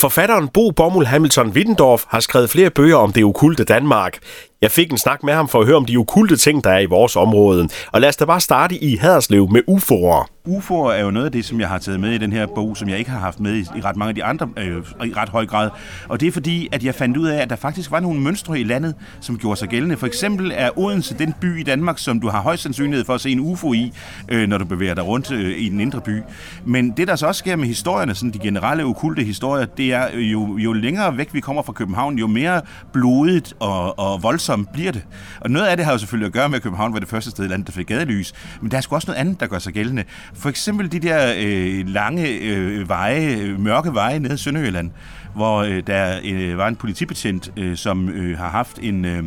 Forfatteren Bo Bommel Hamilton Wittendorf har skrevet flere bøger om det okulte Danmark. Jeg fik en snak med ham for at høre om de okulte ting, der er i vores område. Og lad os da bare starte i Haderslev med UFO'er. UFO'er er jo noget af det, som jeg har taget med i den her bog, som jeg ikke har haft med i, i ret mange af de andre øh, i ret høj grad. Og det er fordi, at jeg fandt ud af, at der faktisk var nogle mønstre i landet, som gjorde sig gældende. For eksempel er Odense den by i Danmark, som du har højst sandsynlighed for at se en UFO i, øh, når du bevæger dig rundt øh, i den indre by. Men det, der så også sker med historierne, sådan de generelle okulte historier, det er øh, jo, jo længere væk vi kommer fra København, jo mere blodigt og, og voldsomt bliver det. Og noget af det har jo selvfølgelig at gøre med, at København var det første sted i landet, der fik gadelys. Men der er sgu også noget andet, der gør sig gældende. For eksempel de der øh, lange øh, veje, mørke veje nede i Sønderjylland, hvor øh, der øh, var en politibetjent, øh, som øh, har haft en, øh,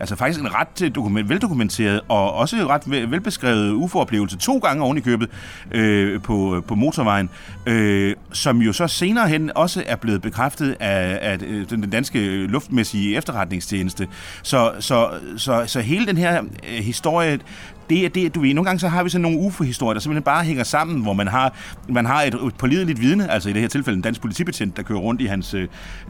altså faktisk en ret øh, dokument, veldokumenteret og også ret velbeskrevet UFO-oplevelse to gange oven i købet øh, på, på motorvejen, øh, som jo så senere hen også er blevet bekræftet af, af øh, den danske luftmæssige efterretningstjeneste. Så, så, så, så hele den her øh, historie, det er det, du ved, nogle gange så har vi sådan nogle UFO-historier, der simpelthen bare hænger sammen, hvor man har, man har et, et pålideligt vidne, altså i det her tilfælde en dansk politibetjent, der kører rundt i hans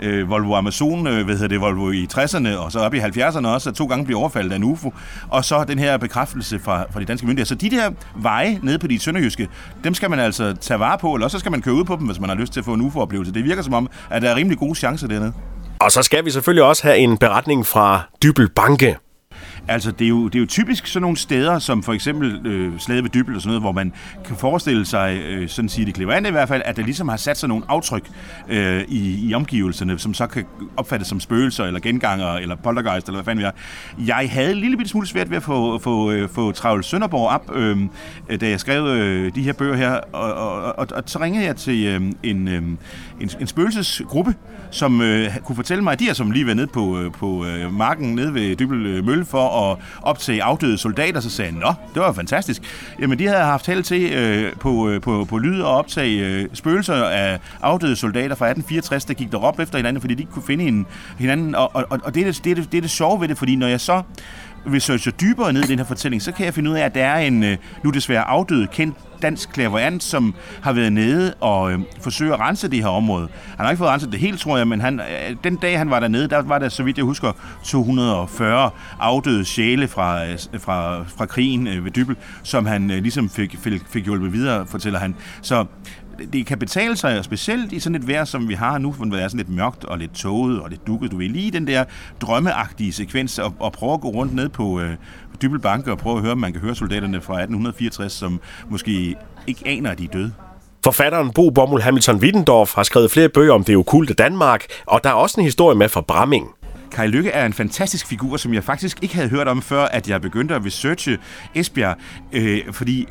øh, Volvo Amazon, øh, hvad hedder det, Volvo i 60'erne, og så op i 70'erne også, og to gange bliver overfaldet af en UFO, og så den her bekræftelse fra, fra de danske myndigheder. Så de der veje nede på de sønderjyske, dem skal man altså tage vare på, eller så skal man køre ud på dem, hvis man har lyst til at få en UFO-oplevelse. Det virker som om, at der er rimelig gode chancer dernede. Og så skal vi selvfølgelig også have en beretning fra Dybel Banke. Altså, det er, jo, det er jo typisk sådan nogle steder, som for eksempel øh, Slade ved Dybel og sådan noget, hvor man kan forestille sig, øh, sådan siger det klevante i hvert fald, at der ligesom har sat sig nogle aftryk øh, i, i omgivelserne, som så kan opfattes som spøgelser, eller genganger, eller poltergeist, eller hvad fanden vi er. Jeg havde en lille smule svært ved at få, få, øh, få Travl Sønderborg op, øhm, øh, da jeg skrev øh, de her bøger her, og, og, og, og så ringede jeg til øh, en, øh, en, en spøgelsesgruppe, som øh, kunne fortælle mig, at de er som lige været nede på, øh, på øh, marken nede ved Dybel øh, Mølle for at optage afdøde soldater, så sagde han, nå, det var fantastisk. Jamen, de havde haft held til øh, på, øh, på, på lyd og optage øh, spøgelser af afdøde soldater fra 1864, der gik derop efter hinanden, fordi de ikke kunne finde hinanden. Og, og, og det, er det, det, er det, det er det sjove ved det, fordi når jeg så researcher dybere ned i den her fortælling, så kan jeg finde ud af, at der er en øh, nu desværre afdød kendt dansk klaverant, som har været nede og øh, forsøger at rense det her område. Han har ikke fået renset det helt, tror jeg, men han, øh, den dag, han var dernede, der var der, så vidt jeg husker, 240 afdøde sjæle fra, øh, fra, fra krigen øh, ved Dybel, som han øh, ligesom fik, fik, fik hjulpet videre, fortæller han. Så det kan betale sig, specielt i sådan et vejr, som vi har nu, hvor det er sådan lidt mørkt og lidt tåget og lidt dukket. Du vil lige den der drømmeagtige sekvens og, og prøve at gå rundt ned på øh, Dybelbanke og prøve at høre, om man kan høre soldaterne fra 1864, som måske ikke aner, at de er døde. Forfatteren Bo Bommel Hamilton Wittendorf har skrevet flere bøger om det okulte Danmark, og der er også en historie med fra Bramming. Kai Lykke er en fantastisk figur, som jeg faktisk ikke havde hørt om før, at jeg begyndte at researche Esbjerg. Øh, fordi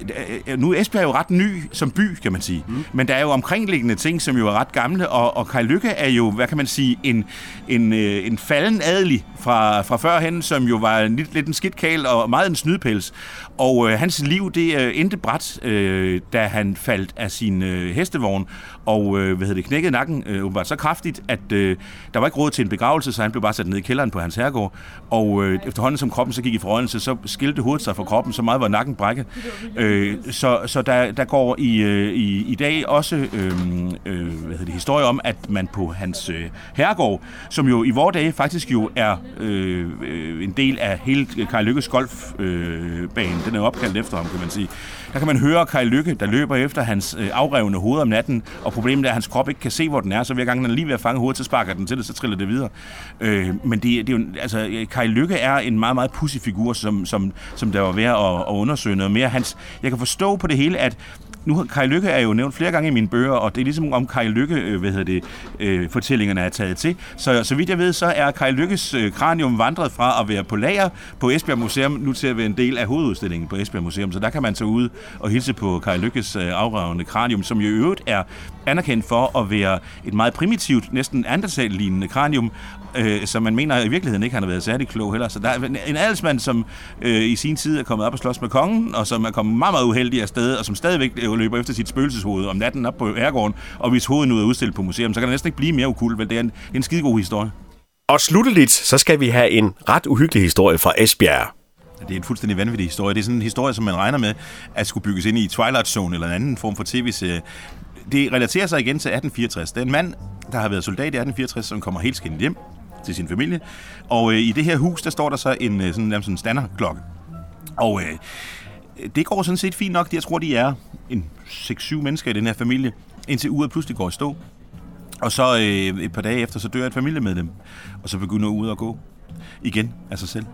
øh, nu er Esbjerg jo ret ny som by, kan man sige. Mm. Men der er jo omkringliggende ting, som jo er ret gamle, og, og Kai Lykke er jo, hvad kan man sige, en, en, øh, en falden adelig fra, fra førhen, som jo var en, lidt en skidtkæl og meget en snydpels. Og øh, hans liv, det øh, endte bræt, øh, da han faldt af sin øh, hestevogn, og øh, hvad hedder det, knækkede nakken øh, var så kraftigt, at øh, der var ikke råd til en begravelse, så han blev bare sat nede i kælderen på hans herregård. Og øh, efterhånden som kroppen så gik i forrådnelse, så skilte hovedet sig fra kroppen, så meget var nakken brækket. Øh, så så der, der går i, øh, i, i dag også øh, øh, hvad hedder det, historie om, at man på hans øh, herregård, som jo i vores dage faktisk jo er øh, øh en del af hele Karl Lykkes golfbane, øh, den er opkaldt efter ham, kan man sige, der kan man høre Kai Lykke, der løber efter hans øh, afrevne hoved om natten, og problemet er, at hans krop ikke kan se, hvor den er, så hver gang den er lige ved at fange hovedet, så sparker den til det, så triller det videre. Øh, men det, det er jo, altså, Kai Lykke er en meget, meget pussy figur, som, som, som der var værd at, at undersøge noget mere. Hans, jeg kan forstå på det hele, at nu Kai Lykke er jo nævnt flere gange i mine bøger, og det er ligesom om Kai Lykke, øh, hvad hedder det, øh, fortællingerne er taget til. Så, så vidt jeg ved, så er Kai Lykkes øh, kranium vandret fra at være på lager på Esbjerg Museum, nu til at være en del af hovedudstillingen på Esbjerg Museum. Så der kan man tage ud og hilse på Kai Lykkes øh, afragende kranium, som jo i øvrigt er anerkendt for at være et meget primitivt, næsten andersal-lignende kranium, øh, som man mener i virkeligheden ikke han har været særlig klog heller. Så der er en adelsmand, som øh, i sin tid er kommet op og slås med kongen, og som er kommet meget, meget uheldig afsted, og som stadigvæk øh, løber efter sit spøgelseshoved om natten op på herregården, og hvis hovedet nu er udstillet på museum, så kan det næsten ikke blive mere ukult, vel? Det er en, en skidegod historie. Og slutteligt, så skal vi have en ret uhyggelig historie fra Esbjerg. Det er en fuldstændig vanvittig historie. Det er sådan en historie, som man regner med at skulle bygges ind i Twilight Zone eller en anden form for tv-serie det relaterer sig igen til 1864. Det er en mand, der har været soldat i 1864, som kommer helt skændt hjem til sin familie. Og øh, i det her hus, der står der så en øh, sådan, sådan en standardklokke. Og øh, det går sådan set fint nok. Jeg tror, de er en 6-7 mennesker i den her familie, indtil uret pludselig går i stå. Og så øh, et par dage efter, så dør et familiemedlem, og så begynder uret at gå igen af sig selv.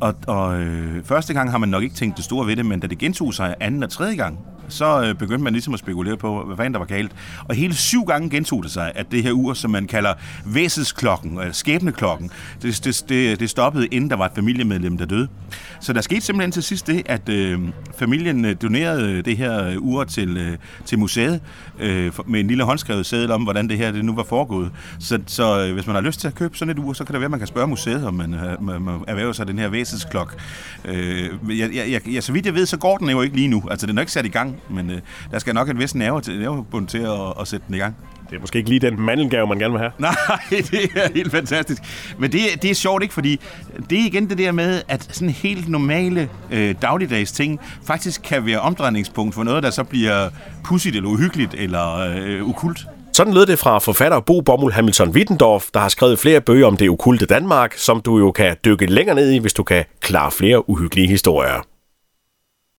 Og, og øh, første gang har man nok ikke tænkt det store ved det, men da det gentog sig anden og tredje gang, så øh, begyndte man ligesom at spekulere på, hvad fanden der var galt. Og hele syv gange gentog det sig, at det her ur, som man kalder væsesklokken, eller øh, skæbneklokken, det, det, det, det stoppede, inden der var et familiemedlem, der døde. Så der skete simpelthen til sidst det, at øh, familien øh, donerede øh, det her ur til, øh, til museet, øh, med en lille håndskrevet seddel om, hvordan det her det nu var foregået. Så, så øh, hvis man har lyst til at købe sådan et ur, så kan det være, at man kan spørge museet, om man, øh, man, man erhverver sig den her væsesklok. Øh, jeg, jeg, jeg, så vidt jeg ved, så går den jo ikke lige nu. Altså, den er ikke sat i gang, men øh, der skal nok en vis nerve til, nervebund til at, at sætte den i gang. Det er måske ikke lige den mandelgave, man gerne vil have. Nej, det er helt fantastisk. Men det, det er sjovt, ikke? Fordi det er igen det der med, at sådan helt normale øh, dagligdags ting faktisk kan være omdrejningspunkt for noget, der så bliver pudsigt eller uhyggeligt eller øh, ukult. Sådan lød det fra forfatter Bo Bommel Hamilton Wittendorf, der har skrevet flere bøger om det okulte Danmark, som du jo kan dykke længere ned i, hvis du kan klare flere uhyggelige historier.